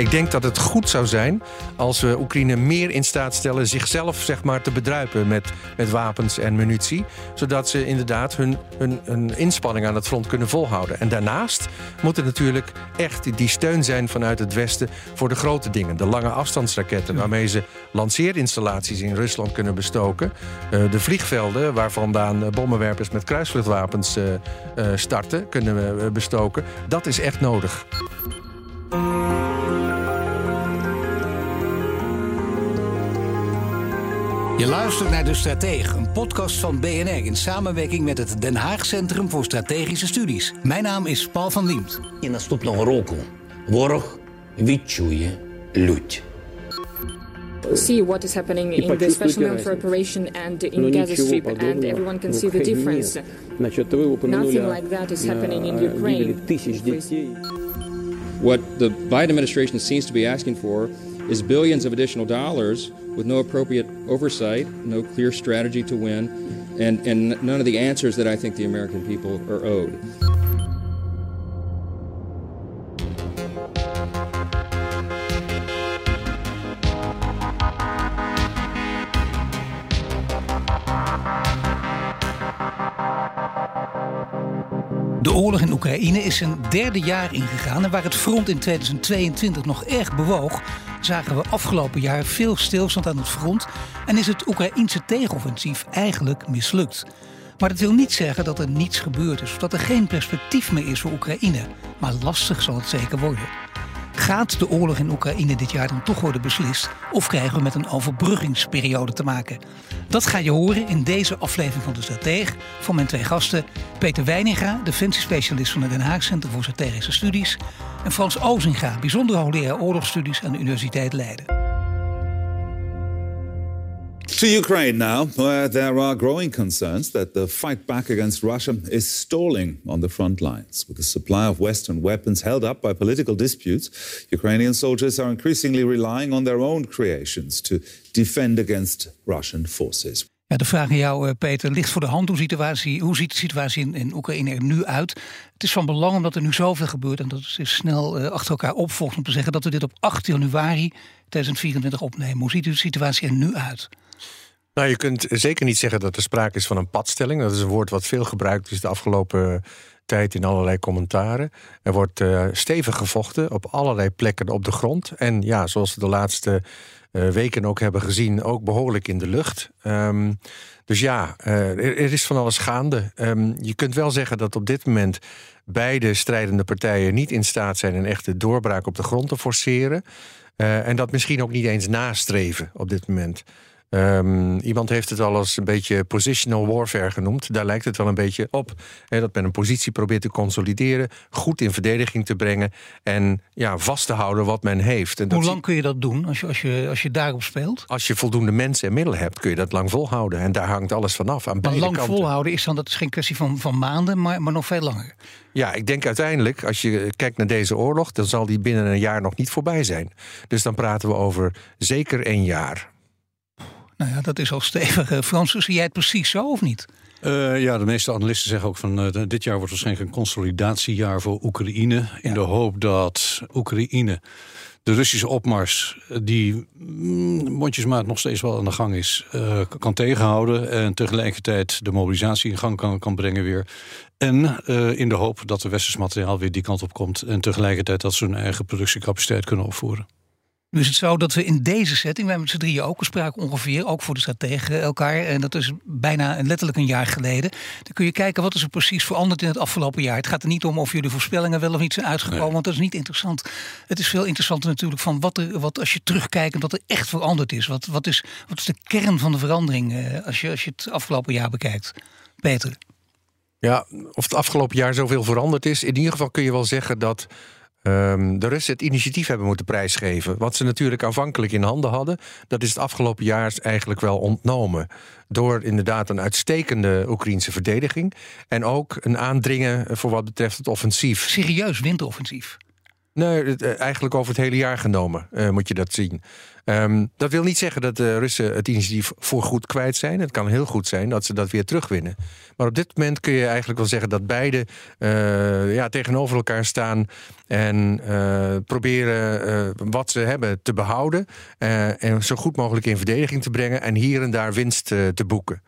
Ik denk dat het goed zou zijn als we Oekraïne meer in staat stellen zichzelf zeg maar, te bedruipen met, met wapens en munitie. Zodat ze inderdaad hun, hun, hun inspanning aan het front kunnen volhouden. En daarnaast moet er natuurlijk echt die steun zijn vanuit het Westen voor de grote dingen. De lange afstandsraketten waarmee ze lanceerinstallaties in Rusland kunnen bestoken. Uh, de vliegvelden waar vandaan bommenwerpers met kruisvluchtwapens uh, uh, starten, kunnen we bestoken. Dat is echt nodig. Je luistert naar De Stratege, een podcast van BNR in samenwerking met het Den Haag Centrum voor Strategische Studies. Mijn naam is Paul van Liemt. І наступного року ворог відчує лють. see what is happening in the special military operation and in Gaza Strip, and everyone can see the difference. Nothing like that is happening in Ukraine. What the Biden administration seems to be asking for is billions of additional dollars with no appropriate oversight, no clear strategy to win, and, and none of the answers that I think the American people are owed. De oorlog in Oekraïne is een derde jaar ingegaan en waar het front in 2022 nog erg bewoog, zagen we afgelopen jaar veel stilstand aan het front en is het Oekraïense tegenoffensief eigenlijk mislukt. Maar dat wil niet zeggen dat er niets gebeurd is of dat er geen perspectief meer is voor Oekraïne. Maar lastig zal het zeker worden. Gaat de oorlog in Oekraïne dit jaar dan toch worden beslist? Of krijgen we met een overbruggingsperiode te maken? Dat ga je horen in deze aflevering van de Strateeg van mijn twee gasten. Peter Weininga, defensiespecialist van het Den Haag Centrum voor Strategische Studies. En Frans Ozinga, bijzonder hoogleraar oorlogsstudies aan de Universiteit Leiden. To Ukraine now, where there are growing concerns that the fight back against Russia is stalling on the front lines. With the supply of Western weapons held up by political disputes, Ukrainian soldiers are increasingly relying on their own creations to defend against Russian forces. De vraag aan jou, eh, Peter, ligt voor de hand. Hoe, situatie, hoe ziet de situatie in, Oekraïne er nu uit? Het is van belang omdat er nu zoveel gebeurt en dat het snel uh, achter elkaar opvolgt om te zeggen dat we dit op 8 januari 2024 opnemen. Hoe ziet de situatie er nu uit? Nou, je kunt zeker niet zeggen dat er sprake is van een padstelling. Dat is een woord wat veel gebruikt is de afgelopen tijd in allerlei commentaren. Er wordt uh, stevig gevochten op allerlei plekken op de grond. En ja, zoals we de laatste uh, weken ook hebben gezien, ook behoorlijk in de lucht. Um, dus ja, er, is van alles gaande. Um, je kunt wel zeggen dat op dit moment beide strijdende partijen niet in staat zijn een echte doorbraak op de grond te forceren. en dat misschien ook niet eens nastreven op dit moment. Um, iemand heeft het al eens een beetje positional warfare genoemd. Daar lijkt het wel een beetje op. Hè, dat men een positie probeert te consolideren, goed in verdediging te brengen en ja, vast te houden wat men heeft. En Hoe lang kun je dat doen als je, als, je, als je daarop speelt? Als je voldoende mensen en middelen hebt, kun je dat lang volhouden. En daar hangt alles vanaf. Aan maar lang kanten. volhouden is dan, dat is geen kwestie van, van maanden, maar, maar nog veel langer. Ja, ik denk uiteindelijk, als je kijkt naar deze oorlog, dan zal die binnen een jaar nog niet voorbij zijn. Dus dan praten we over zeker een jaar. Nou ja, dat is al stevig. Frans, zie jij het precies zo of niet? Uh, ja, de meeste analisten zeggen ook van uh, dit jaar wordt waarschijnlijk een consolidatiejaar voor Oekraïne. In de hoop dat Oekraïne de Russische opmars, die mm, mondjesmaat nog steeds wel aan de gang is, uh, kan tegenhouden. En tegelijkertijd de mobilisatie in gang kan, kan brengen weer. En in de hoop dat de westers materiaal weer die kant op komt. En tegelijkertijd dat ze hun eigen productiecapaciteit kunnen opvoeren. Nu is het zo dat we in deze setting, wij met z'n drieën ook spraken ongeveer, ook voor de strategen elkaar. En dat is bijna letterlijk een jaar geleden. Dan kun je kijken wat is er precies veranderd in het afgelopen jaar. Het gaat er niet om of jullie voorspellingen wel of niet zijn uitgekomen, nee. want dat is niet interessant. Het is veel interessanter natuurlijk van wat, er, wat als je terugkijkt en wat er echt veranderd is. Wat, wat, is, wat is de kern van de verandering uh, als, je, als je het afgelopen jaar bekijkt? Peter. Ja, of het afgelopen jaar zoveel veranderd is. In ieder geval kun je wel zeggen dat ehm, de Russen het initiatief hebben moeten prijsgeven. Wat ze natuurlijk aanvankelijk in handen hadden, dat is het afgelopen jaar eigenlijk wel ontnomen. Door inderdaad een uitstekende Oekraïnse verdediging. En ook een aandringen voor wat betreft het offensief. Serieus winteroffensief. Nee, eh, eigenlijk over het hele jaar genomen uh, moet je dat zien. Um, dat wil niet zeggen dat de Russen het initiatief voor goed kwijt zijn. Het kan heel goed zijn dat ze dat weer terugwinnen. Maar op dit moment kun je eigenlijk wel zeggen dat beide uh, ja, tegenover elkaar staan en proberen wat ze hebben te behouden en zo goed mogelijk in verdediging te brengen en hier en daar winst te boeken.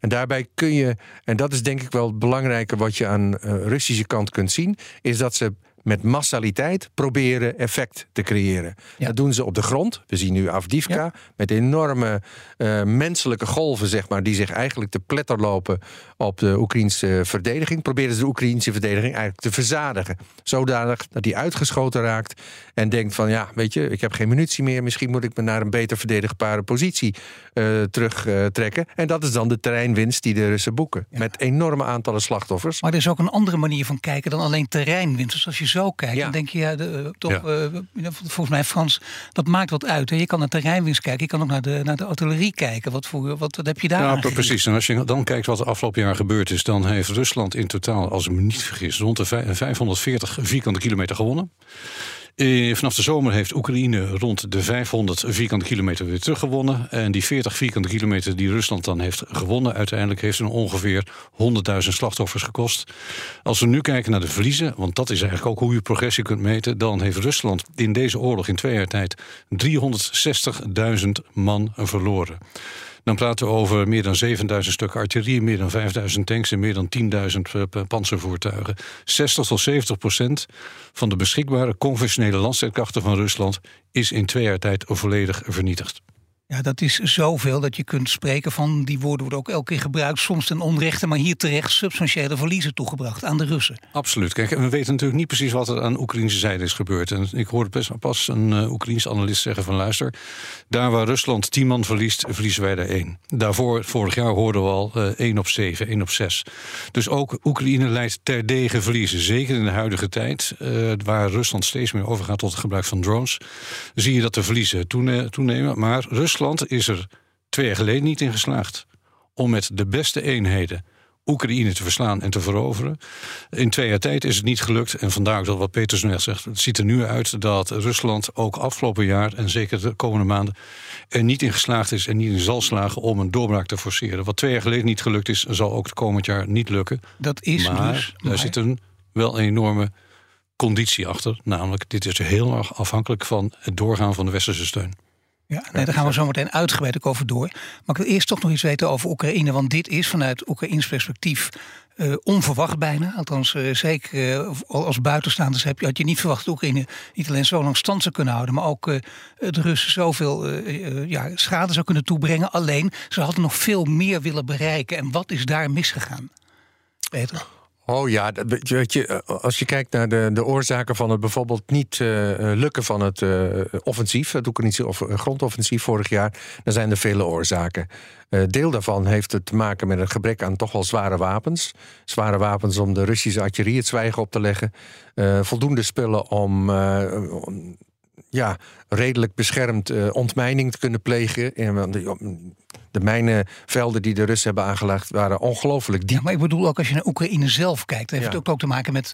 En daarbij kun je, en dat is denk ik wel het belangrijke wat je aan Russische kant kunt zien, is dat ze met massaliteit proberen effect te creëren. Dat doen ze op de grond. We zien nu Afdivka met enorme uh, menselijke golven, zeg maar, die zich eigenlijk te pletter lopen op de Oekraïnse verdediging. Proberen ze de Oekraïnse verdediging eigenlijk te verzadigen. Zodanig dat die uitgeschoten raakt en denkt van ja, weet je, ik heb geen munitie meer. Misschien moet ik me naar een beter verdedigbare positie uh, terugtrekken. en dat is dan de terreinwinst die de Russen boeken. Met enorme aantallen slachtoffers. Maar er is ook een andere manier van kijken dan alleen terreinwinst. Dus als je zo kijkt, dan denk je ja, de, eh, toch, ja. volgens mij Frans, dat maakt wat uit. Hè? Je kan naar terreinwinst kijken, je kan ook naar de, naar de artillerie kijken. Wat, voor, wat, wat heb je daar Ja, precies. En als je dan kijkt wat er afgelopen jaar gebeurd is, dan heeft Rusland in totaal, als ik me niet vergis, rond de 540 vierkante kilometer gewonnen. Eh, vanaf de zomer heeft Oekraïne rond de 500 vierkante kilometer weer teruggewonnen. En die 40 vierkante kilometer die Rusland dan heeft gewonnen, uiteindelijk heeft ze ongeveer 100.000 slachtoffers gekost. Als we nu kijken naar de verliezen, want dat is eigenlijk ook hoe je progressie kunt meten, dan heeft Rusland in deze oorlog in twee jaar tijd 360.000 man verloren. Dan praten we over meer dan 7000 stukken artillerie, meer dan 5000 tanks en meer dan 10.000 panzervoertuigen. 60 tot 70 procent van de beschikbare conventionele landstrijdkrachten van Rusland is in twee jaar tijd volledig vernietigd. Ja, dat is zoveel dat je kunt spreken van, die woorden worden ook elke keer gebruikt, soms ten onrechte, maar hier terecht substantiële verliezen toegebracht aan de Russen. Absoluut. Kijk, we weten natuurlijk niet precies wat er aan de Oekraïnse zijde is gebeurd. En ik hoorde pas een uh, Oekraïns analist zeggen van luister, daar waar Rusland tien man verliest, verliezen wij er één. Daarvoor, vorig jaar hoorden we al uh, één op zeven, één op zes. Dus ook Oekraïne leidt terdege verliezen. Zeker in de huidige tijd, uh, waar Rusland steeds meer overgaat tot het gebruik van drones, zie je dat de verliezen toenemen. Maar Rusland Rusland is er twee jaar geleden niet in geslaagd om met de beste eenheden Oekraïne te verslaan en te veroveren. In twee jaar tijd is het niet gelukt. En vandaar ook dat wat Peters net zegt. Het ziet er nu uit dat Rusland ook afgelopen jaar... en zeker de komende maanden er niet in geslaagd is... en niet in zal slagen om een doorbraak te forceren. Wat twee jaar geleden niet gelukt is... zal ook het komend jaar niet lukken. Dat is maar dus... daar zit een, wel een enorme conditie achter. Namelijk, dit is heel erg afhankelijk van het doorgaan van de westerse steun. Ja, nee, daar gaan we zo meteen uitgebreid over door. Maar ik wil eerst toch nog iets weten over Oekraïne. Want dit is vanuit Oekraïns perspectief uh, onverwacht bijna. Althans, uh, zeker uh, als buitenstaanders heb je, had je niet verwacht dat Oekraïne niet alleen zo lang stand zou kunnen houden, maar ook de Russen zoveel ja, schade zou kunnen toebrengen. Alleen, ze hadden nog veel meer willen bereiken. En wat is daar misgegaan? Peter? Oh ja, je, eh, als je kijkt naar de, de oorzaken van het bijvoorbeeld niet uh, lukken van het offensief, het Oekraïnse of, grondoffensief vorig jaar, dan zijn er vele oorzaken. Deel daarvan heeft het te maken met een gebrek aan toch wel zware wapens. Zware wapens om de Russische artillerie het zwijgen op te leggen. voldoende spullen om, om ja, redelijk beschermd ontmijning te kunnen plegen. En, de mijnenvelden die de Russen hebben aangelegd waren ongelooflijk diep. Ja, maar ik bedoel ook als je naar Oekraïne zelf kijkt, heeft het ook, ook te maken met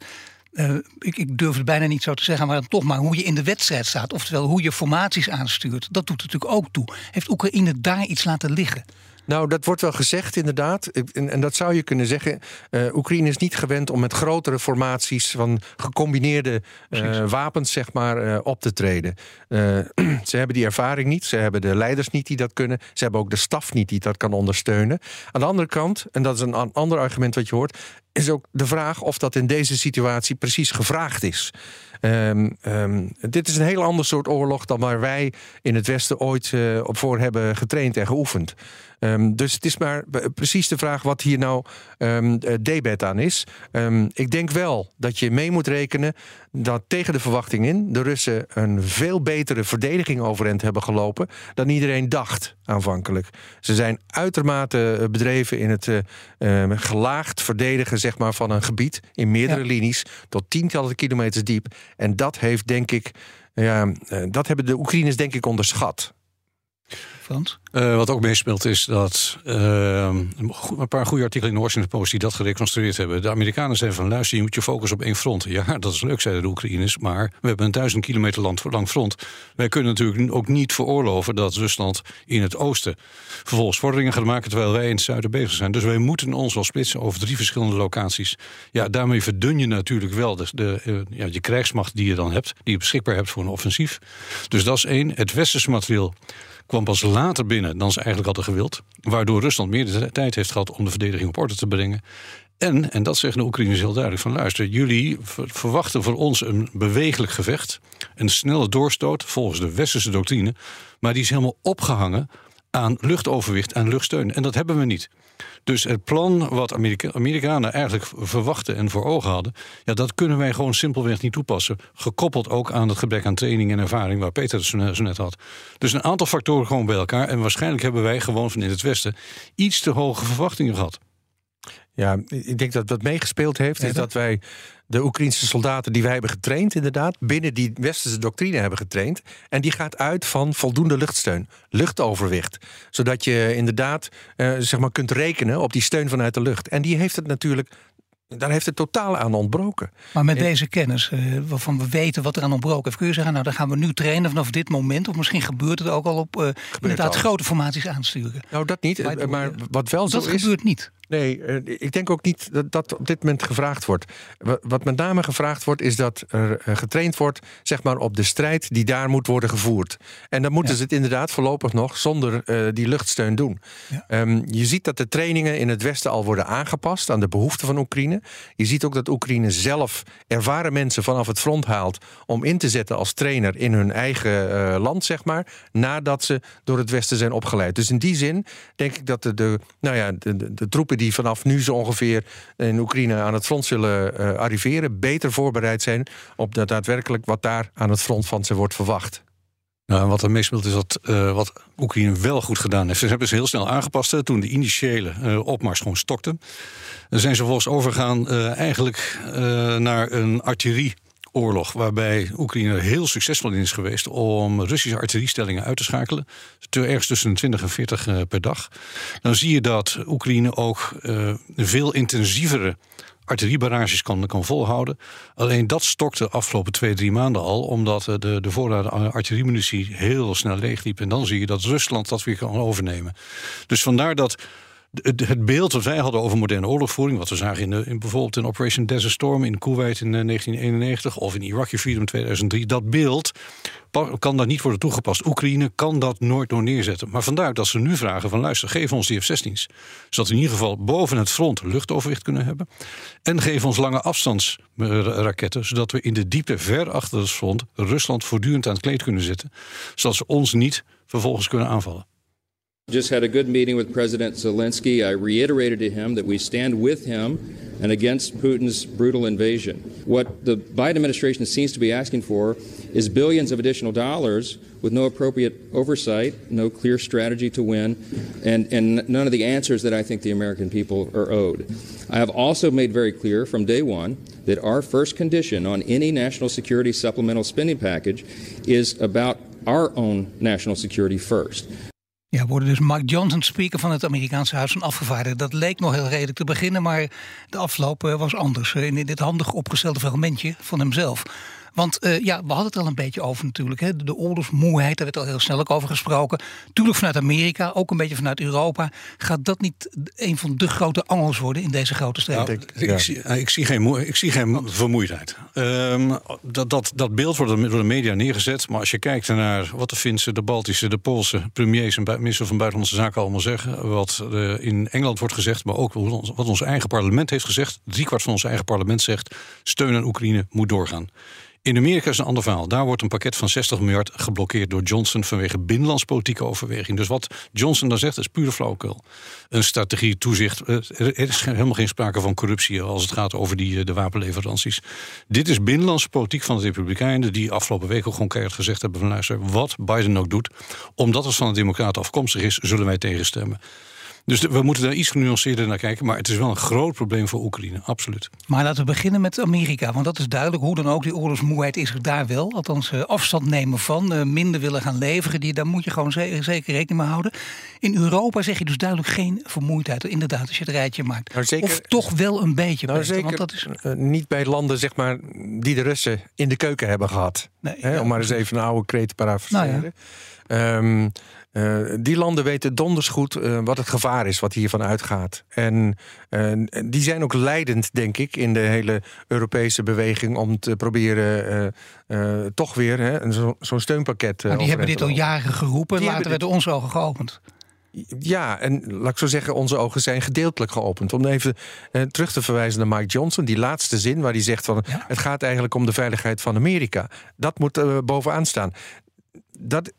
uh, ik, ik, durf het bijna niet zo te zeggen, maar toch maar hoe je in de wedstrijd staat. Oftewel hoe je formaties aanstuurt. Dat doet natuurlijk ook toe. Heeft Oekraïne daar iets laten liggen? Nou, dat wordt wel gezegd inderdaad. En, en dat zou je kunnen zeggen. Uh, Oekraïne is niet gewend om met grotere formaties van gecombineerde uh, wapens zeg maar, uh, op te treden. ze hebben die ervaring niet. Ze hebben de leiders niet die dat kunnen. Ze hebben ook de staf niet die dat kan ondersteunen. Aan de andere kant, en dat is een ander argument wat je hoort, is ook de vraag of dat in deze situatie precies gevraagd is. Um, um, dit is een heel ander soort oorlog dan waar wij in het Westen ooit uh, op voor hebben getraind en geoefend. Um, dus het is maar precies de vraag wat hier nou um, debet aan is. Ik denk wel dat je mee moet rekenen dat tegen de verwachting in de Russen een veel betere verdediging overeind hebben gelopen dan iedereen dacht aanvankelijk. Ze zijn uitermate bedreven in het gelaagd verdedigen zeg maar, van een gebied in meerdere linies tot tientallen kilometers diep. En dat heeft, denk ik, ja, eh, dat hebben de Oekraïners denk ik onderschat. Uh, wat ook meespeelt is dat uh, een paar goede artikelen in de Washington Post die dat gereconstrueerd hebben. De Amerikanen zeggen van luister, je moet je focussen op één front. Ja, dat is leuk, zeiden de Oekraïners, maar we hebben een duizend kilometer lang front. Wij kunnen natuurlijk ook niet veroorloven dat Rusland in het oosten vervolgens vorderingen gaat maken terwijl wij in het zuiden bezig zijn. Dus wij moeten ons wel splitsen over drie verschillende locaties. Ja, daarmee verdun je natuurlijk wel de, de uh, ja, je krijgsmacht die je dan hebt, die je beschikbaar hebt voor een offensief. Dus dat is één. Het westerse materieel kwam pas later binnen dan ze eigenlijk hadden gewild. Waardoor Rusland meer de tijd heeft gehad om de verdediging op orde te brengen. En, en dat zeggen de Oekraïners heel duidelijk: van luister, jullie verwachten voor ons een bewegelijk gevecht. Een snelle doorstoot volgens de westerse doctrine. Maar die is helemaal opgehangen aan luchtoverwicht en luchtsteun. En dat hebben we niet. Dus het plan wat Amerika Amerikanen eigenlijk verwachten en voor ogen hadden, ja, dat kunnen wij gewoon simpelweg niet toepassen. Gekoppeld ook aan het gebrek aan training en ervaring, waar Peter het zo net had. Dus een aantal factoren gewoon bij elkaar. En waarschijnlijk hebben wij gewoon van in het Westen iets te hoge verwachtingen gehad. Ja, ik denk dat wat meegespeeld heeft, is dat wij de Oekraïnse soldaten die wij hebben getraind, inderdaad, binnen die westerse doctrine hebben getraind. En die gaat uit van voldoende luchtsteun, luchtoverwicht. Zodat je inderdaad eh, zeg maar kunt rekenen op die steun vanuit de lucht. En die heeft het natuurlijk daar heeft het totaal aan ontbroken. Maar met deze kennis, uh, waarvan we weten wat er aan ontbroken heeft, kun je zeggen, nou dan gaan we nu trainen vanaf dit moment. Of misschien gebeurt het ook al op uh, inderdaad grote formaties aansturen. Nou, dat niet. Maar, maar wat wel zo is. Dat gebeurt niet. Nee, eh, ik denk ook niet dat dat op dit moment gevraagd wordt. Wat met name gevraagd wordt, is dat er eh, getraind wordt zeg maar, op de strijd die daar moet worden gevoerd. En dan moeten ze het inderdaad voorlopig nog zonder uh, die luchtsteun doen. Um, je ziet dat de trainingen in het Westen al worden aangepast aan de behoeften van Oekraïne. Je ziet ook dat Oekraïne zelf ervaren mensen vanaf het front haalt om in te zetten als trainer in hun eigen uh, land, zeg maar, nadat ze door het Westen zijn opgeleid. Dus in die zin denk ik dat de, de nou ja, de, de, de troepen die vanaf nu zo ongeveer in Oekraïne aan het front zullen uh, arriveren, beter voorbereid zijn op daadwerkelijk wat daar aan het front van ze wordt verwacht. Nou, wat er meespeelt is dat uh, wat Oekraïne wel goed gedaan heeft. Ze hebben ze heel snel aangepast toen de initiële uh, opmars gewoon stokte. Zijn ze vervolgens overgegaan eigenlijk naar een artillerie oorlog, waarbij Oekraïne heel succesvol in is geweest om Russische artilleriestellingen uit te schakelen. Ergens tussen de 20 en 40 uh, per dag. Dan zie je dat Oekraïne ook uh, veel intensievere artilleriebarrages kan, kan volhouden. Alleen dat stokte de afgelopen twee, drie maanden al, omdat de, de voorraden artilleriemunitie heel snel leegliep. En dan zie je dat Rusland dat weer kan overnemen. Dus vandaar dat het beeld dat wij hadden over moderne oorlogvoering, wat we zagen in, in bijvoorbeeld in Operation Desert Storm in Kuwait in 1991 eh, of in Iraqi Freedom 2003, dat beeld kan daar niet worden toegepast. Oekraïne kan dat nooit door neerzetten. Maar vandaar dat ze nu vragen van luister, geef ons die F-16's. Zodat we in ieder geval boven het front luchtoverwicht kunnen hebben. En geef ons lange afstandsraketten, zodat we in de diepte ver achter het front Rusland voortdurend aan het kleed kunnen zetten. Zodat ze ons niet vervolgens kunnen aanvallen. Just had a good meeting with President Zelensky. I reiterated to him that we stand with him and against Putin's brutal invasion. What the Biden administration seems to be asking for is billions of additional dollars with no appropriate oversight, no clear strategy to win, and, and none of the answers that I think the American people are owed. I have also made very clear from day one that our first condition on any national security supplemental spending package is about our own national security first. Ja, worden dus Mike Johnson, speaker van het Amerikaanse Huis van Afgevaardigden. Dat leek nog heel redelijk te beginnen, maar de afloop eh, was anders. Eh, in dit handig opgestelde fragmentje van hemzelf. Want uh, ja, we hadden het al een beetje over natuurlijk. Hè? De oorlogsmoeheid, daar werd al heel snel ook over gesproken. Tuurlijk vanuit Amerika, ook een beetje vanuit Europa. Gaat dat niet een van de grote angels worden in deze grote strijd? Nou, ik, zie, ik, zie, geen, ik zie geen vermoeidheid. Um, dat, dat, dat beeld wordt door de media neergezet. Maar als je kijkt naar wat de Finse, de Baltische, de Poolse premiers en minister van Buitenlandse Zaken allemaal zeggen. Wat uh, in Engeland wordt gezegd, maar ook wat ons eigen parlement heeft gezegd. Driekwart van ons eigen parlement zegt: steun aan Oekraïne moet doorgaan. In Amerika is een ander verhaal. Daar wordt een pakket van 60 miljard geblokkeerd door Johnson vanwege binnenlandspolitieke overweging. Dus wat Johnson dan zegt is pure flauwekul. Een strategie, toezicht. Eh, er is helemaal geen sprake van corruptie als het gaat over die, eh, de wapenleveranties. Dit is binnenlandse politiek van de Republikeinen, die afgelopen week ook gewoon keihard gezegd hebben: van luister, wat Biden ook doet, omdat het van de Democraten afkomstig is, zullen wij tegenstemmen. Dus we moeten daar iets genuanceerder naar kijken. Maar het is wel een groot probleem voor Oekraïne, absoluut. Maar laten we beginnen met Amerika. Want dat is duidelijk. Hoe dan ook, die oorlogsmoeheid is er daar wel. Althans, uh, afstand nemen van. Uh, minder willen gaan leveren. Die, daar moet je gewoon zeker, zeker rekening mee houden. In Europa zeg je dus duidelijk geen vermoeidheid. Inderdaad, als je het rijtje maakt. Nou, zeker, of toch wel een beetje. Nou, zeker want dat is... Uh, niet bij landen zeg maar, die de Russen in de keuken hebben gehad. Nee, ja, om maar eens even een oude kreet te parafraseren. Nou, ja. um, uh, die landen weten donders goed uh, wat het gevaar is wat hiervan uitgaat. En uh, die zijn ook leidend, denk ik, in de hele Europese beweging om te proberen toch weer zo'n zo steunpakket. Maar die hebben dit al jaren geroepen, die later werden onze ogen geopend. Ja, en laat ik zo zeggen, onze ogen zijn gedeeltelijk geopend. Om even eh, terug te verwijzen naar Mike Johnson, die laatste zin waar hij zegt van ja. het gaat eigenlijk om de veiligheid van Amerika. Dat moet bovenaan staan. Dat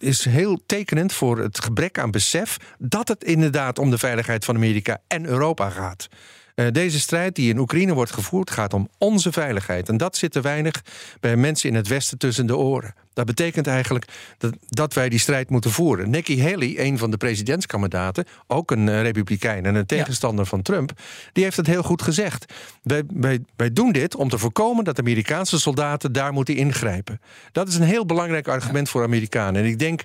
is heel tekenend voor het gebrek aan besef dat het inderdaad om de veiligheid van Amerika en Europa gaat. Uh, deze strijd die in Oekraïne wordt gevoerd gaat om onze veiligheid. En dat zit te weinig bij mensen in het Westen tussen de oren. Dat betekent eigenlijk dat, dat wij die strijd moeten voeren. Nikki Haley, een van de presidentskandidaten, ook een uh, republikein en een tegenstander ja. van Trump, die heeft het heel goed gezegd. Wij, wij, wij doen dit om te voorkomen dat Amerikaanse soldaten daar moeten ingrijpen. Dat is een heel belangrijk argument ja. voor Amerikanen. En ik denk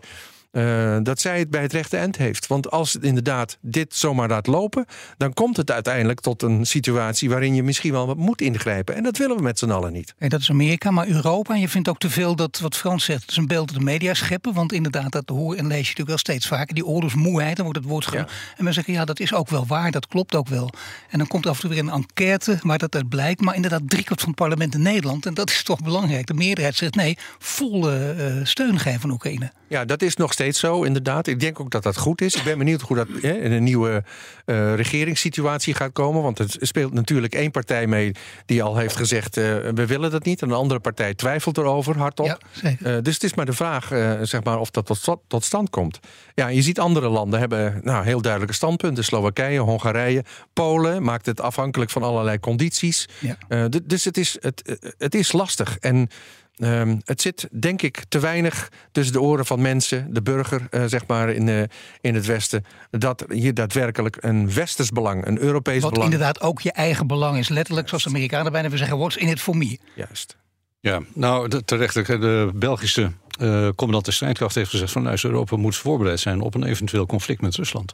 uh, dat zij het bij het rechte eind heeft. Want als het inderdaad dit zomaar laat lopen, dan komt het uiteindelijk tot een situatie waarin je misschien wel wat moet ingrijpen. En dat willen we met z'n allen niet. Hey, dat is Amerika, maar Europa. En je vindt ook te veel dat wat Frans zegt, het is een beeld dat de media scheppen. Want inderdaad, dat hoor en lees je natuurlijk wel steeds vaker. Die oorlogsmoeheid, dan wordt het woord genoemd. Ja. En men zeggen, ja, dat is ook wel waar, dat klopt ook wel. En dan komt af en toe weer een enquête waar dat uit blijkt. Maar inderdaad, driekwart van het parlement in Nederland, en dat is toch belangrijk. De meerderheid zegt nee, volle uh, steun geven aan Oekraïne. Ja, dat is nog steeds zo, inderdaad. Ik denk ook dat dat goed is. Ik ben benieuwd hoe dat hè, in een nieuwe uh, regeringssituatie gaat komen. Want het speelt natuurlijk één partij mee die al heeft gezegd: uh, we willen dat niet. En een andere partij twijfelt erover hardop. Ja, uh, dus het is maar de vraag zeg maar, of dat tot, tot stand komt. Ja, je ziet andere landen hebben nou, heel duidelijke standpunten. Slowakije, Hongarije, Polen maakt het afhankelijk van allerlei condities. Ja. dus het is, het, het is lastig. En Um, het zit, denk ik, te weinig tussen de oren van mensen, de burger, uh, zeg maar, in, uh, in het Westen. Dat hier daadwerkelijk een westers belang, een Europees Wat belang. Wat inderdaad ook je eigen belang is. Letterlijk, zoals de Amerikanen bijna zeggen, what's in it for me. Juist. Ja, nou terecht. De Belgische uh, commandant de strijdkracht heeft gezegd van Europa moet voorbereid zijn op een eventueel conflict met Rusland.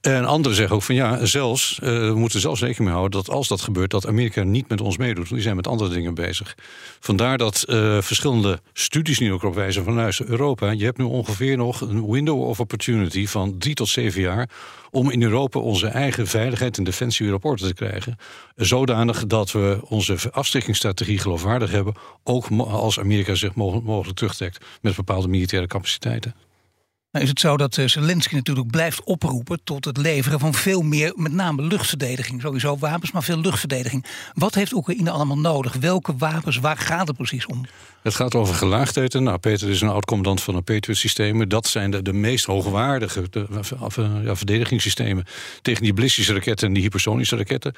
En anderen zeggen ook van ja, zelfs, uh, we moeten zelfs rekening mee houden dat als dat gebeurt, dat Amerika niet met ons meedoet. Die zijn met andere dingen bezig. Vandaar dat uh, verschillende studies nu ook op wijzen van Europa, je hebt nu ongeveer nog een window of opportunity van drie tot zeven jaar om in Europa onze eigen veiligheid en defensie weer op orde te krijgen. Zodanig dat we onze afschrikkingsstrategie geloofwaardig hebben, ook als Amerika zich mogelijk terugtrekt met bepaalde militaire capaciteiten. Nou is het zo dat Zelensky natuurlijk blijft oproepen tot het leveren van veel meer, met name luchtverdediging. Sowieso wapens, maar veel luchtverdediging. Wat heeft Oekraïne allemaal nodig? Welke wapens? Waar gaat het precies om? Het gaat over gelaagdheden. Nou, Peter is een oud-commandant van de Patriot-systemen. Dat zijn de, de meest hoogwaardige de, ja, verdedigingssystemen tegen die ballistische raketten en die hypersonische raketten.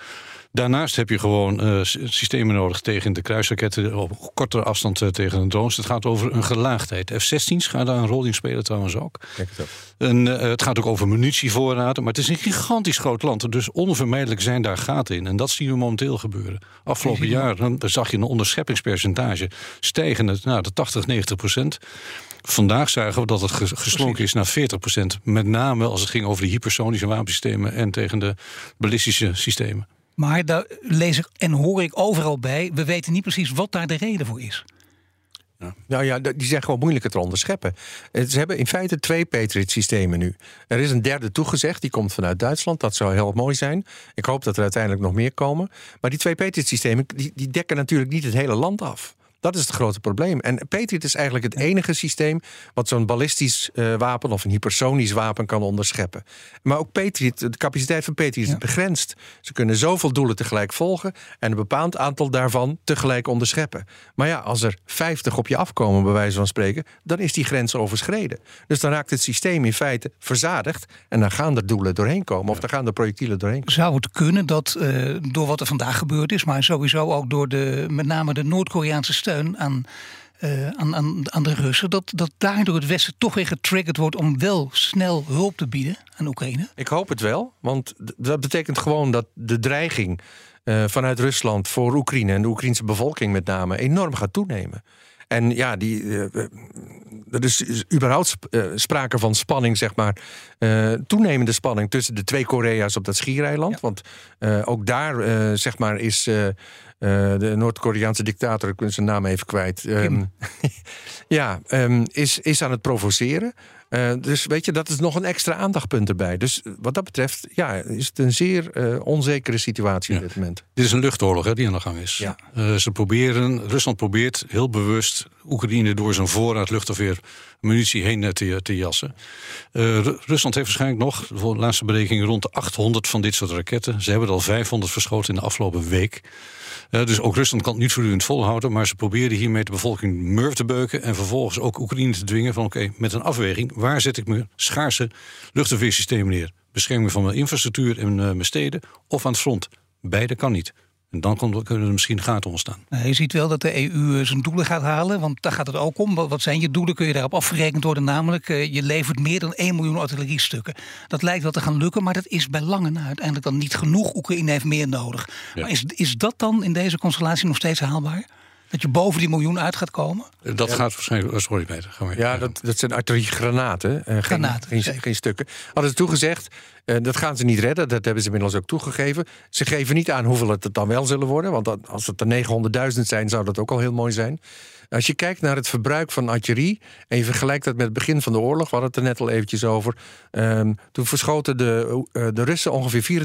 Daarnaast heb je gewoon uh, systemen nodig tegen de kruisraketten op kortere afstand tegen een drones. Het gaat over een gelaagdheid. F-16's gaan daar een rol in spelen trouwens ook. En, uh, het gaat ook over munitievoorraden. Maar het is een gigantisch groot land. Dus onvermijdelijk zijn daar gaten in. En dat zien we momenteel gebeuren. Afgelopen jaar dan zag je een onderscheppingspercentage stijgen naar de 80, 90 procent. Vandaag zagen we dat het geslonken is naar 40 procent. Met name als het ging over de hypersonische wapensystemen en tegen de ballistische systemen. Maar daar lees ik en hoor ik overal bij. We weten niet precies wat daar de reden voor is. Ja. Nou ja, die zijn gewoon moeilijker te onderscheppen. Ze hebben in feite twee Patriot-systemen nu. Er is een derde toegezegd, die komt vanuit Duitsland. Dat zou heel mooi zijn. Ik hoop dat er uiteindelijk nog meer komen. Maar die twee Patriot-systemen die, die dekken natuurlijk niet het hele land af. Dat is het grote probleem. En Patriot is eigenlijk het enige systeem wat zo'n ballistisch uh, wapen of een hypersonisch wapen kan onderscheppen. Maar ook Patriot, de capaciteit van Patriot is begrensd. Ze kunnen zoveel doelen tegelijk volgen en een bepaald aantal daarvan tegelijk onderscheppen. Maar ja, als er 50 op je afkomen, bij wijze van spreken, dan is die grens overschreden. Dus dan raakt het systeem in feite verzadigd en dan gaan er doelen doorheen komen of dan gaan er projectielen doorheen komen. Zou het kunnen dat uh, door wat er vandaag gebeurd is, maar sowieso ook door de, met name de Noord-Koreaanse steun aan uh, aan, aan, aan de Russen, dat, dat daardoor het Westen toch weer getriggerd wordt om wel snel hulp te bieden aan Oekraïne? Ik hoop het wel, want dat betekent gewoon dat de dreiging uh, vanuit Rusland voor Oekraïne en de Oekraïnse bevolking met name enorm gaat toenemen. En ja, die, uh, er is überhaupt uh, sprake van spanning, zeg maar. Uh, toenemende spanning tussen de twee Korea's op dat schiereiland. Ja. Want ook daar, zeg maar, is de Noord-Koreaanse dictator, ik ben zijn naam even kwijt. Um, ja, um, is, is aan het provoceren. Uh, dus weet je, dat is nog een extra aandachtpunt erbij. Dus wat dat betreft, ja, is het een zeer uh, onzekere situatie ja. op dit moment. Dit is een luchtoorlog hè, die aan de gang is. Ja. Uh, ze proberen, Rusland probeert heel bewust Oekraïne door zijn voorraad luchtafweer munitie heen te, te jassen. Rusland heeft waarschijnlijk nog, de laatste berekening, rond de 800 van dit soort raketten. Ze hebben er al 500 verschoten in de afgelopen week. Dus ook Rusland kan het niet voortdurend volhouden. Maar ze proberen hiermee de bevolking murf te beuken. En vervolgens ook Oekraïne te dwingen van oké, okay, met een afweging. Waar zet ik mijn schaarse luchtafweersystemen neer? Bescherming van mijn infrastructuur en uh, mijn steden of aan het front? Beide kan niet. En dan kunnen er misschien gaten ontstaan. Je ziet wel dat de EU zijn doelen gaat halen, want daar gaat het ook om. Wat zijn je doelen? Kun je daarop afgerekend worden? Namelijk, je levert meer dan 1 miljoen artilleriestukken. Dat lijkt wel te gaan lukken, maar dat is bij lange na uiteindelijk dan niet genoeg. Oekraïne heeft meer nodig. Ja. Maar is, is dat dan in deze constellatie nog steeds haalbaar? Dat je boven die miljoen uit gaat komen? Dat gaat waarschijnlijk. Oh, sorry, Peter. Gaan we ja, dat, dat zijn artilleriegranaten. Uh, granaten. Geen, geen, geen, stukken. Hadden ze toegezegd. Uh, dat gaan ze niet redden. Dat hebben ze inmiddels ook toegegeven. Ze geven niet aan hoeveel het dan wel zullen worden. Want dat, als het er 900.000 zijn, zou dat ook al heel mooi zijn. Als je kijkt naar het verbruik van artillerie en je vergelijkt dat met het begin van de oorlog, we hadden het er net al eventjes over. Um, toen verschoten de, uh, de Russen ongeveer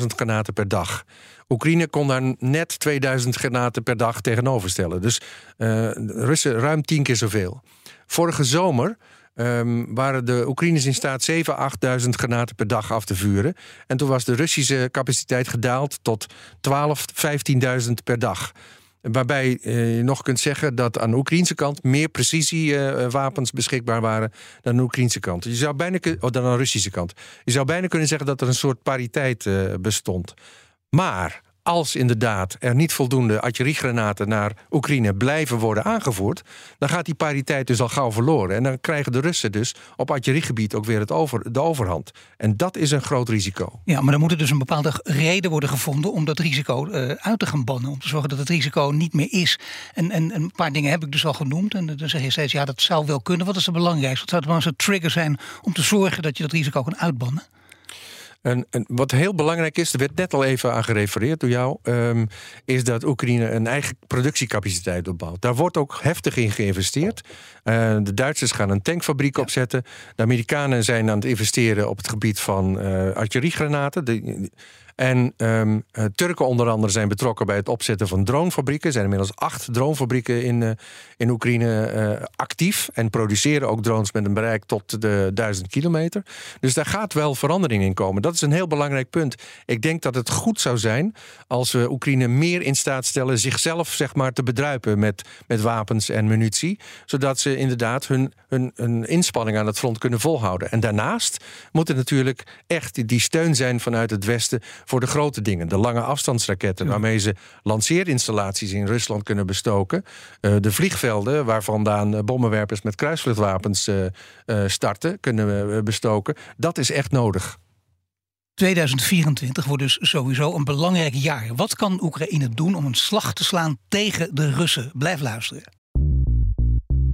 24.000 granaten per dag. Oekraïne kon daar net 2000 granaten per dag tegenover stellen. Dus uh, de Russen ruim tien keer zoveel. Vorige zomer Um, waren de Oekraïners in staat 7.000, 8.000 granaten per dag af te vuren. En toen was de Russische capaciteit gedaald tot 12, 15.000 per dag. Waarbij eh, je nog kunt zeggen dat aan de Oekraïnse kant meer precisiewapens uh, beschikbaar waren dan aan de Oekraïnse kant. Je zou bijna oh, dan aan de Russische kant. Je zou bijna kunnen zeggen dat er een soort pariteit bestond. Maar als inderdaad er niet voldoende artilleriegranaten naar Oekraïne blijven worden aangevoerd, dan gaat die pariteit dus al gauw verloren. En dan krijgen de Russen dus op artilleriegebied ook weer het over, de overhand. En dat is een groot risico. Ja, maar dan moet er dus een bepaalde reden worden gevonden om dat risico uh, uit te gaan bannen. Om te zorgen dat het risico niet meer is. En, en, een paar dingen heb ik dus al genoemd. En dan zeg je steeds, ja, dat zou wel kunnen. Wat is het belangrijkste? Wat zou het een trigger zijn om te zorgen dat je dat risico kan uitbannen? En, en, wat heel belangrijk is, er werd net al even aan gerefereerd door jou, um, is dat Oekraïne een eigen productiecapaciteit opbouwt. Daar wordt ook heftig in geïnvesteerd. Uh, de Duitsers gaan een tankfabriek ja. opzetten. De Amerikanen zijn aan het investeren op het gebied van uh, artilleriegranaten. De, en um, Turken onder andere zijn betrokken bij het opzetten van dronefabrieken. Er zijn inmiddels acht dronefabrieken in, uh, in Oekraïne uh, actief. En produceren ook drones met een bereik tot de duizend kilometer. Dus daar gaat wel verandering in komen. Dat is een heel belangrijk punt. Ik denk dat het goed zou zijn als we Oekraïne meer in staat stellen zichzelf zeg maar, te bedruipen met, met wapens en munitie. Zodat ze inderdaad hun, hun, hun inspanning aan het front kunnen volhouden. En daarnaast moet er natuurlijk echt die steun zijn vanuit het Westen voor de grote dingen. De lange afstandsraketten, waarmee ze lanceerinstallaties in Rusland kunnen bestoken. Uh, de vliegvelden, waar vandaan bommenwerpers met kruisvluchtwapens uh, uh, starten, kunnen we bestoken. Dat is echt nodig. 2024 wordt dus sowieso een belangrijk jaar. Wat kan Oekraïne doen om een slag te slaan tegen de Russen? Blijf luisteren.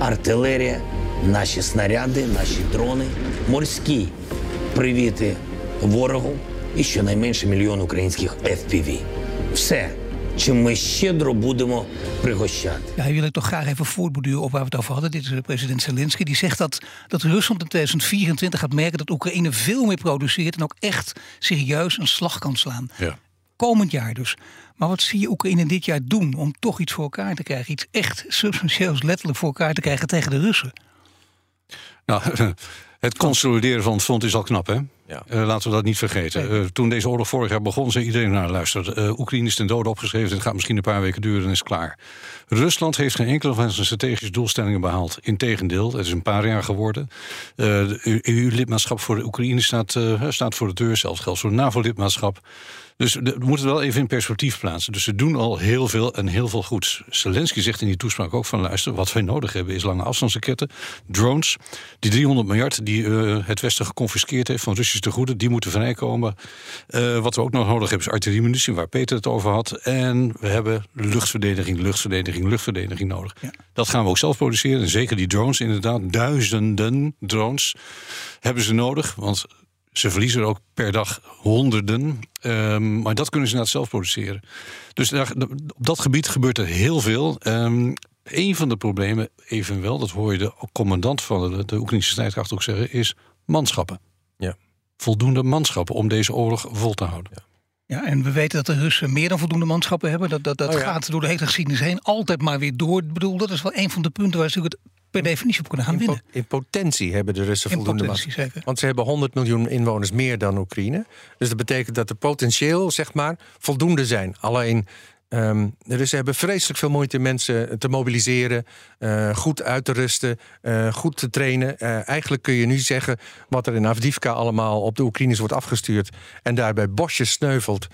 артилерія, наші снаряди, наші дрони, морські привіти ворогу і щонайменше мільйон українських FPV. Все, чим ми щедро будемо пригощати. Ja, hij wil ik toch graag even voortborduren op waar we het over hadden. Dit is president Zelensky. Die zegt dat, dat Rusland in 2024 gaat merken dat Oekraïne veel meer produceert en ook echt serieus een slag kan slaan. Ja. komend jaar dus. Maar wat zie je Oekraïne dit jaar doen om toch iets voor elkaar te krijgen? Iets echt substantieels letterlijk voor elkaar te krijgen tegen de Russen? Nou, het consolideren van het front is al knap, hè? Ja. Uh, laten we dat niet vergeten. Uh, toen deze oorlog vorig jaar begon, zei iedereen: Nou, luister, uh, Oekraïne is ten dode opgeschreven. Het gaat misschien een paar weken duren en is klaar. Rusland heeft geen enkele van zijn strategische doelstellingen behaald. Integendeel, het is een paar jaar geworden. EU-lidmaatschap voor de Oekraïne staat, staat voor de deur. Zelfs geldt voor NAVO-lidmaatschap. Dus we moeten het wel even in perspectief plaatsen. Dus ze doen al heel veel en heel veel goeds. Zelensky zegt in die toespraak ook van luister, wat wij nodig hebben is lange afstandsraketten, drones. Die 300 miljard die uh, het Westen geconfiskeerd heeft van Russische tegoeden, die moeten vrijkomen. Uh, wat we ook nog nodig hebben is artilleriemunitie, waar Peter het over had. En we hebben luchtverdediging, luchtverdediging, luchtverdediging nodig. Ja. Dat gaan we ook zelf produceren. En zeker die drones, inderdaad, duizenden drones hebben ze nodig. Want ze verliezen er ook per dag honderden. Um, maar dat kunnen ze inderdaad zelf produceren. Dus daar, op dat gebied gebeurt er heel veel. Um, een van de problemen, evenwel, dat hoor je de commandant van de, de Oekraïnse strijdkracht ook zeggen, is manschappen. Ja. Voldoende manschappen om deze oorlog vol te houden. Ja. Ja, en we weten dat de Russen meer dan voldoende manschappen hebben. Dat, dat, dat oh gaat door de hele geschiedenis heen altijd maar weer door. Ik bedoel, dat is wel een van de punten waar ze het per definitie op kunnen gaan in winnen. in potentie hebben de Russen in voldoende potentie, zeker. Want ze hebben 100 miljoen inwoners meer dan Oekraïne. Dus dat betekent dat de potentieel, zeg maar, voldoende zijn. Alleen Um, dus ze hebben vreselijk veel moeite mensen te mobiliseren, uh, goed uit te rusten, uh, goed te trainen. Uh, eigenlijk kun je nu zeggen wat er in Avdivka allemaal op de Oekraïners wordt afgestuurd en daarbij bosjes sneuvelt,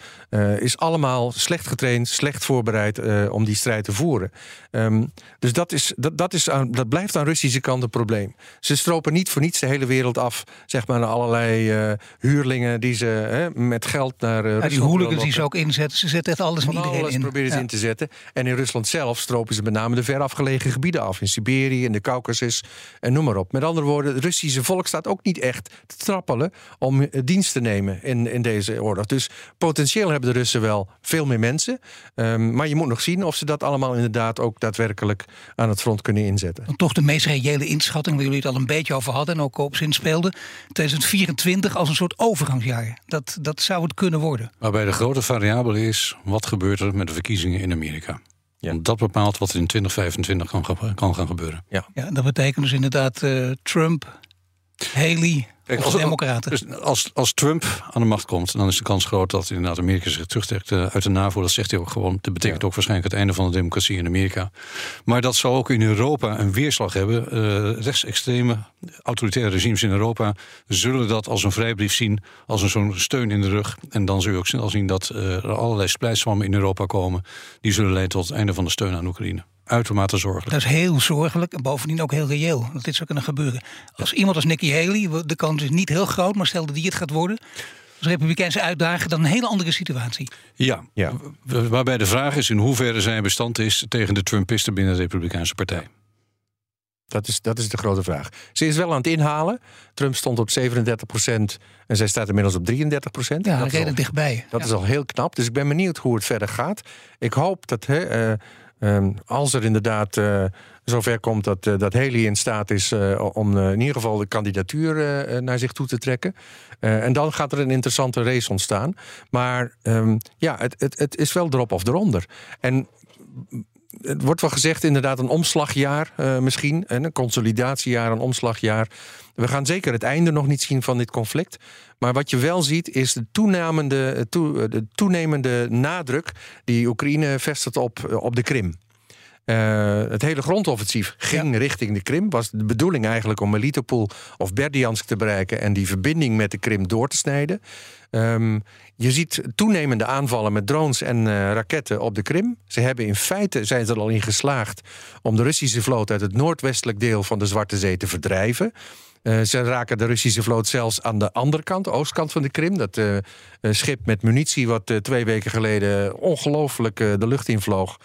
is allemaal slecht getraind, slecht voorbereid om die strijd te voeren. Um, dus dat, is, dat, dat, is aan, dat blijft aan Russische kant een probleem. Ze stropen niet voor niets de hele wereld af, zeg maar, naar allerlei huurlingen die ze met geld naar. Ja, die hooligans die ze ook inzetten, ze zetten echt alles en iedereen in proberen ze in te zetten. En in Rusland zelf stropen ze met name de ver afgelegen gebieden af. In Siberië, in de Caucasus en noem maar op. Met andere woorden, het Russische volk staat ook niet echt te trappelen om eh, dienst te nemen in, in deze oorlog. Dus potentieel hebben de Russen wel veel meer mensen. Um, maar je moet nog zien of ze dat allemaal inderdaad ook daadwerkelijk aan het front kunnen inzetten. Toch de meest reële inschatting, waar jullie het al een beetje over hadden en ook op zin speelden. 2024 als een soort overgangsjaar. Dat, dat zou het kunnen worden. Waarbij de grote variabele is, wat gebeurt er met de verkiezingen in Amerika. Ja. Want dat bepaalt wat er in 2025 kan, kan gaan gebeuren. Ja. ja, dat betekent dus inderdaad uh, Trump, Haley, Kijk, als, democraten. Dus als, als Trump aan de macht komt, dan is de kans groot dat inderdaad Amerika zich terugtrekt uh, uit de NAVO. Dat zegt hij ook gewoon. Dat betekent ook waarschijnlijk het einde van de democratie in Amerika. Maar dat zal ook in Europa een weerslag hebben. Uh, rechtsextreme autoritaire regimes in Europa zullen dat als een vrijbrief zien, als een zo'n steun in de rug. En dan zul je ook snel zien dat uh, er allerlei splijtswammen in Europa komen. Die zullen leiden tot het einde van de steun aan Oekraïne uitermate zorgelijk. Dat is heel zorgelijk en bovendien ook heel reëel dat dit zou kunnen gebeuren. Als iemand als Nikki Haley, de kans is niet heel groot, maar stel dat die het gaat worden. Als Republikeinse uitdager, dan een hele andere situatie. Ja, ja. waarbij de vraag is in hoeverre zij bestand is tegen de Trumpisten binnen de Republikeinse Partij. Dat is, dat is de grote vraag. Ze is wel aan het inhalen. Trump stond op 37 procent en zij staat inmiddels op 33 procent. Ja, dat redelijk dichtbij. Dat is al heel knap. Dus ik ben benieuwd hoe het verder gaat. Ik hoop dat hè, uh, Um, als er inderdaad uh, zover komt dat, uh, dat Haley in staat is uh, om in ieder geval de kandidatuur naar zich toe te trekken. en dan gaat er een interessante race ontstaan. Maar um, ja, het, het, het is wel erop of eronder. En het wordt wel gezegd, inderdaad, een omslagjaar misschien. Een consolidatiejaar, een omslagjaar. We gaan zeker het einde nog niet zien van dit conflict. Maar wat je wel ziet, is de toenemende, de toenemende nadruk die Oekraïne vestigt op, op de Krim. Uh, het hele grondoffensief ging richting de Krim. Was de bedoeling eigenlijk om Melitopol of Berdiansk te bereiken en die verbinding met de Krim door te snijden. Um, je ziet toenemende aanvallen met drones en uh, raketten op de Krim. Ze hebben in feite zijn ze er al in geslaagd om de Russische vloot uit het noordwestelijk deel van de Zwarte Zee te verdrijven. Uh, ze raken de Russische vloot zelfs aan de andere kant, de oostkant van de Krim. Dat uh, schip met munitie, wat twee weken geleden ongelooflijk de lucht invloog.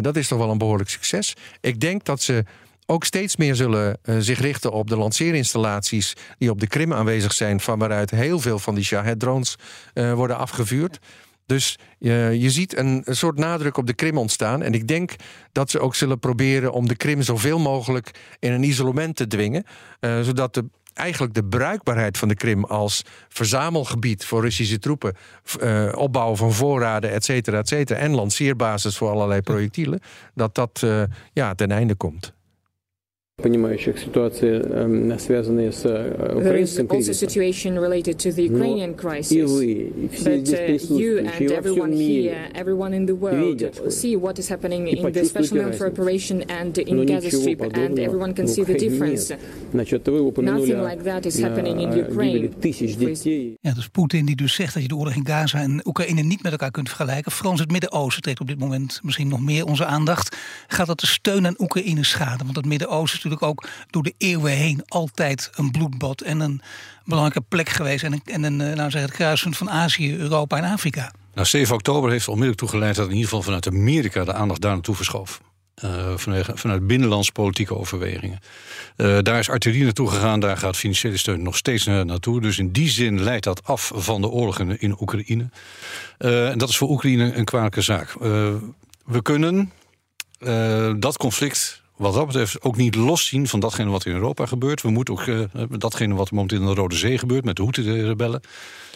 dat is toch wel een behoorlijk succes. Ik denk dat ze ook steeds meer zullen zich richten op de lanceerinstallaties die op de Krim aanwezig zijn, van waaruit heel veel van die Shahed-drones worden afgevuurd. Dus je, je ziet een, een, soort nadruk op de Krim ontstaan. En ik denk dat ze ook zullen proberen om de Krim zoveel mogelijk in een isolement te dwingen. Uh, zodat de eigenlijk de bruikbaarheid van de Krim als verzamelgebied voor Russische troepen, uh, opbouwen van voorraden, et cetera, et cetera, en lanceerbasis voor allerlei projectielen, dat dat ja, ten einde komt понимающих ситуации, связанные с украинским кризисом. also situation related to the Ukrainian crisis. И вы, и все But uh, you and everyone here, everyone in the world see what is happening in the special military operation and in Gaza Strip, and everyone can see the difference. Nothing like that is happening in Ukraine. Ja, dus Poetin die dus zegt dat je de oorlog in Gaza en Oekraïne niet met elkaar kunt vergelijken. Frans het Midden-Oosten trekt op dit moment misschien nog meer onze aandacht. Gaat dat de steun aan Oekraïne schaden? Want het Midden-Oosten natuurlijk ook door de eeuwen heen altijd een bloedbad en een belangrijke plek geweest. En een, en een nou zeg, het kruispunt van Azië, Europa en Afrika. Nou, 7 oktober heeft onmiddellijk toegeleid dat in ieder geval vanuit Amerika de aandacht daar naartoe verschoof. Uh, vanuit, vanuit binnenlands politieke overwegingen. Uh, daar is artillerie naartoe gegaan, daar gaat financiële steun nog steeds naartoe. Dus in die zin leidt dat af van de oorlog in, Oekraïne. Uh, en dat is voor Oekraïne een kwalijke zaak. we kunnen dat conflict wat dat betreft ook niet loszien van datgene wat in Europa gebeurt. We moeten ook uh, datgene wat momenteel in de Rode Zee gebeurt met de Houthi-rebellen.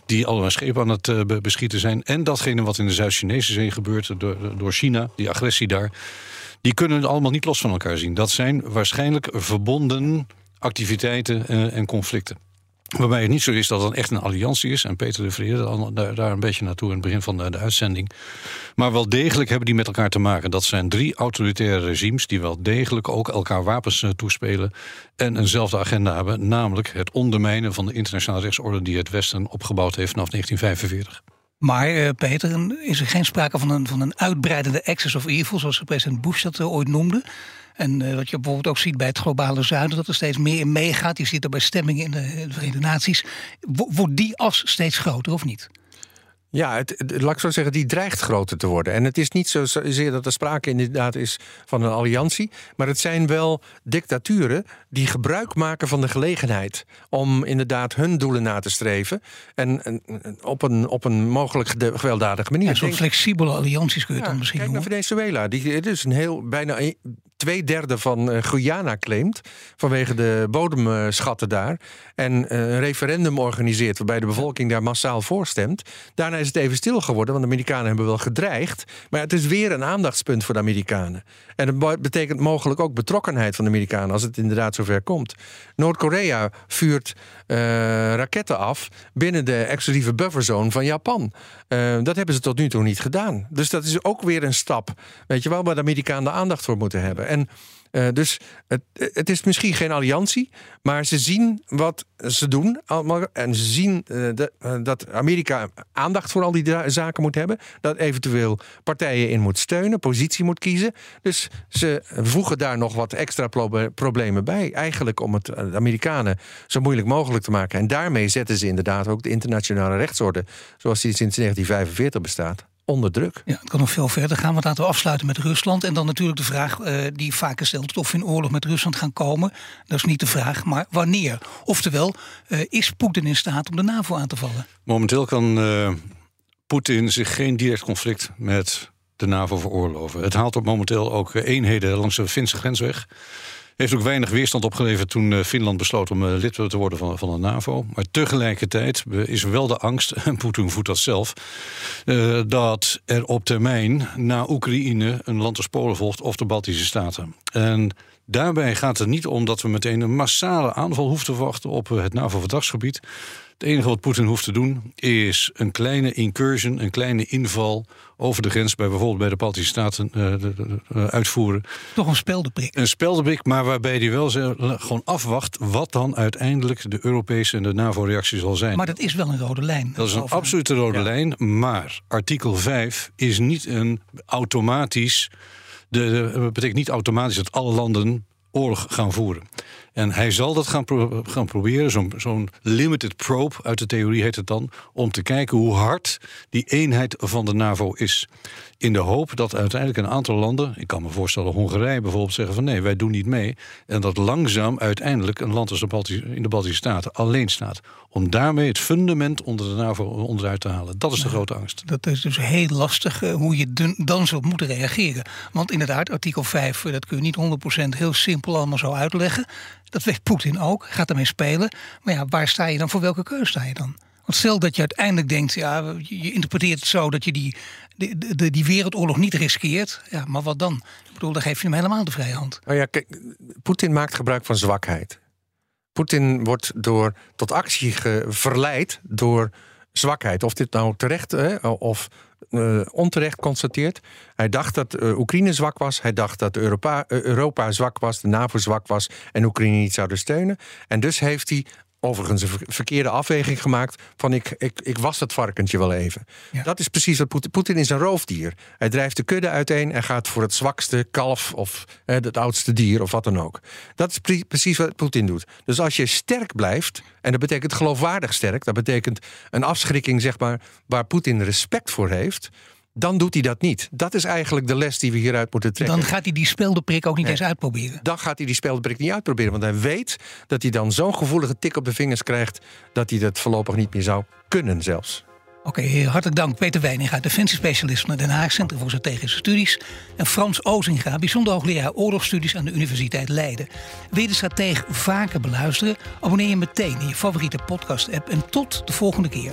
Die allerlei schepen aan het uh, beschieten zijn. En datgene wat in de Zuid-Chinese Zee gebeurt door, door China, die agressie daar. Die kunnen allemaal niet los van elkaar zien. Dat zijn waarschijnlijk verbonden activiteiten en conflicten. Waarbij het niet zo is dat het echt een alliantie is. En Peter de daar, daar een beetje naartoe in het begin van de, de, uitzending. Maar wel degelijk hebben die met elkaar te maken. Dat zijn drie autoritaire regimes die wel degelijk ook elkaar wapens uh, toespelen. En eenzelfde agenda hebben. Namelijk het ondermijnen van de internationale rechtsorde die het Westen opgebouwd heeft vanaf 1945. Maar uh, Peter, is er geen sprake van een, van een uitbreidende access of evil, zoals president Bush dat uh, ooit noemde? En uh, wat je bijvoorbeeld ook ziet bij het globale zuiden, dat er steeds meer in meegaat. Je ziet er bij stemmingen in de, in de Verenigde Naties. Wordt die as steeds groter of niet? Ja, het, laat ik zo zeggen, die dreigt groter te worden. En het is niet zozeer dat er sprake inderdaad is van een alliantie. Maar het zijn wel dictaturen die gebruik maken van de gelegenheid. om inderdaad hun doelen na te streven. En, op, een, op een mogelijk gewelddadige manier. Ja, Zo'n flexibele allianties kun je dan misschien Kijk naar Venezuela. Die, het is een heel bijna twee derde van uh, Guyana claimt. vanwege de bodemschatten daar. En een referendum organiseert. waarbij de bevolking daar massaal voor stemt. Daarna is het even stil geworden, want de Amerikanen hebben wel gedreigd. Maar het is weer een aandachtspunt voor de Amerikanen. En het betekent mogelijk ook betrokkenheid van de Amerikanen als het inderdaad zover komt. Noord-Korea vuurt uh, raketten af binnen de exclusieve bufferzone van Japan. Dat hebben ze tot nu toe niet gedaan. Dus dat is ook weer een stap, weet je wel, waar de Amerikanen aandacht voor moeten hebben. En uh, dus het, het, is misschien geen alliantie, maar ze zien wat ze doen. En ze zien de, uh, dat Amerika aandacht voor al die zaken moet hebben. Dat eventueel partijen in moet steunen, positie moet kiezen. Dus ze voegen daar nog wat extra problemen bij. Eigenlijk om het Amerikanen zo moeilijk mogelijk te maken. En daarmee zetten ze inderdaad ook de internationale rechtsorde, zoals die sinds 1945 bestaat, onder druk. Ja, het kan nog veel verder gaan. Want laten we afsluiten met Rusland. En dan natuurlijk de vraag uh, die vaak gesteld wordt... of we in oorlog met Rusland gaan komen. Dat is niet de vraag, maar wanneer? Oftewel, uh, is Poetin in staat om de NAVO aan te vallen? Momenteel kan uh, Poetin zich geen direct conflict met de NAVO veroorloven. Het haalt op momenteel ook eenheden langs de Finse grens weg... Heeft ook weinig weerstand opgeleverd toen eh, Finland besloot om eh, lid te worden van, van de NAVO. Maar tegelijkertijd is wel de angst, en Poetin voedt dat zelf, uh, dat er op termijn na Oekraïne een land als Polen volgt of de Baltische Staten. En daarbij gaat het niet om dat we meteen een massale aanval hoeven te verwachten op het NAVO-verdragsgebied. Het enige wat Poetin hoeft te doen is een kleine incursion, een kleine inval over de grens bij bijvoorbeeld bij de Baltische Staten uh, de, uh, uitvoeren. Toch een speldeprik. Een speldeprik, maar waarbij hij wel gewoon afwacht wat dan uiteindelijk de Europese en de NAVO-reactie zal zijn. Maar dat is wel een rode lijn. Dat is een absolute rode ja. lijn, maar artikel 5 is niet een automatisch. De, de, betekent niet automatisch dat alle landen oorlog gaan voeren. En hij zal dat gaan, pro gaan proberen, zo'n zo'n limited probe uit de theorie heet het dan, om te kijken hoe hard die eenheid van de NAVO is. In de hoop dat uiteindelijk een aantal landen, ik kan me voorstellen Hongarije bijvoorbeeld, zeggen van nee, wij doen niet mee. En dat langzaam uiteindelijk een land als de Baltische, in de Baltische Staten alleen staat. Om daarmee het fundament onder de NAVO onderuit te halen. Dat is de grote angst. Dat is dus heel lastig uh, hoe je dan zult moeten reageren. Want inderdaad, artikel 5, dat kun je niet 100% heel simpel allemaal zo uitleggen. Dat weet Poetin ook, gaat ermee spelen. Maar ja, waar sta je dan? Voor welke keuze sta je dan? Want stel dat je uiteindelijk denkt, ja, je interpreteert het zo dat je die, die, wereldoorlog niet riskeert. Ja, maar wat dan? Ik bedoel, dan geef je hem helemaal de vrije hand. Nou ja, kijk, Poetin maakt gebruik van zwakheid. Poetin wordt door, tot actie verleid door zwakheid. Of dit nou terecht hè, of uh, onterecht constateert. Hij dacht dat uh, Oekraïne zwak was. Hij dacht dat Europa, uh, Europa zwak was, de NAVO zwak was en Oekraïne niet zouden steunen. En dus heeft hij overigens een verkeerde afweging gemaakt van ik, ik, ik was dat varkentje wel even. Dat is precies wat Poetin, Poetin is een roofdier. Hij drijft de kudde uiteen en gaat voor het zwakste kalf of het oudste dier of wat dan ook. Dat is precies wat Poetin doet. Dus als je sterk blijft, en dat betekent geloofwaardig sterk, dat betekent een afschrikking zeg maar, waar Poetin respect voor heeft dan doet hij dat niet. Dat is eigenlijk de les die we hieruit moeten trekken. Dan gaat hij die speldeprik ook niet eens uitproberen. Dan gaat hij die speldeprik niet uitproberen. Want hij weet dat hij dan zo'n gevoelige tik op de vingers krijgt... dat hij dat voorlopig niet meer zou kunnen zelfs. Oké, hartelijk dank Peter Weininga, defensiespecialist van het Den Haag Centrum voor Strategische Studies. En Frans Ozinga, bijzonder hoogleraar oorlogsstudies aan de Universiteit Leiden. Wil je de stratege vaker beluisteren? Abonneer je meteen in je favoriete podcast-app. En tot de volgende keer.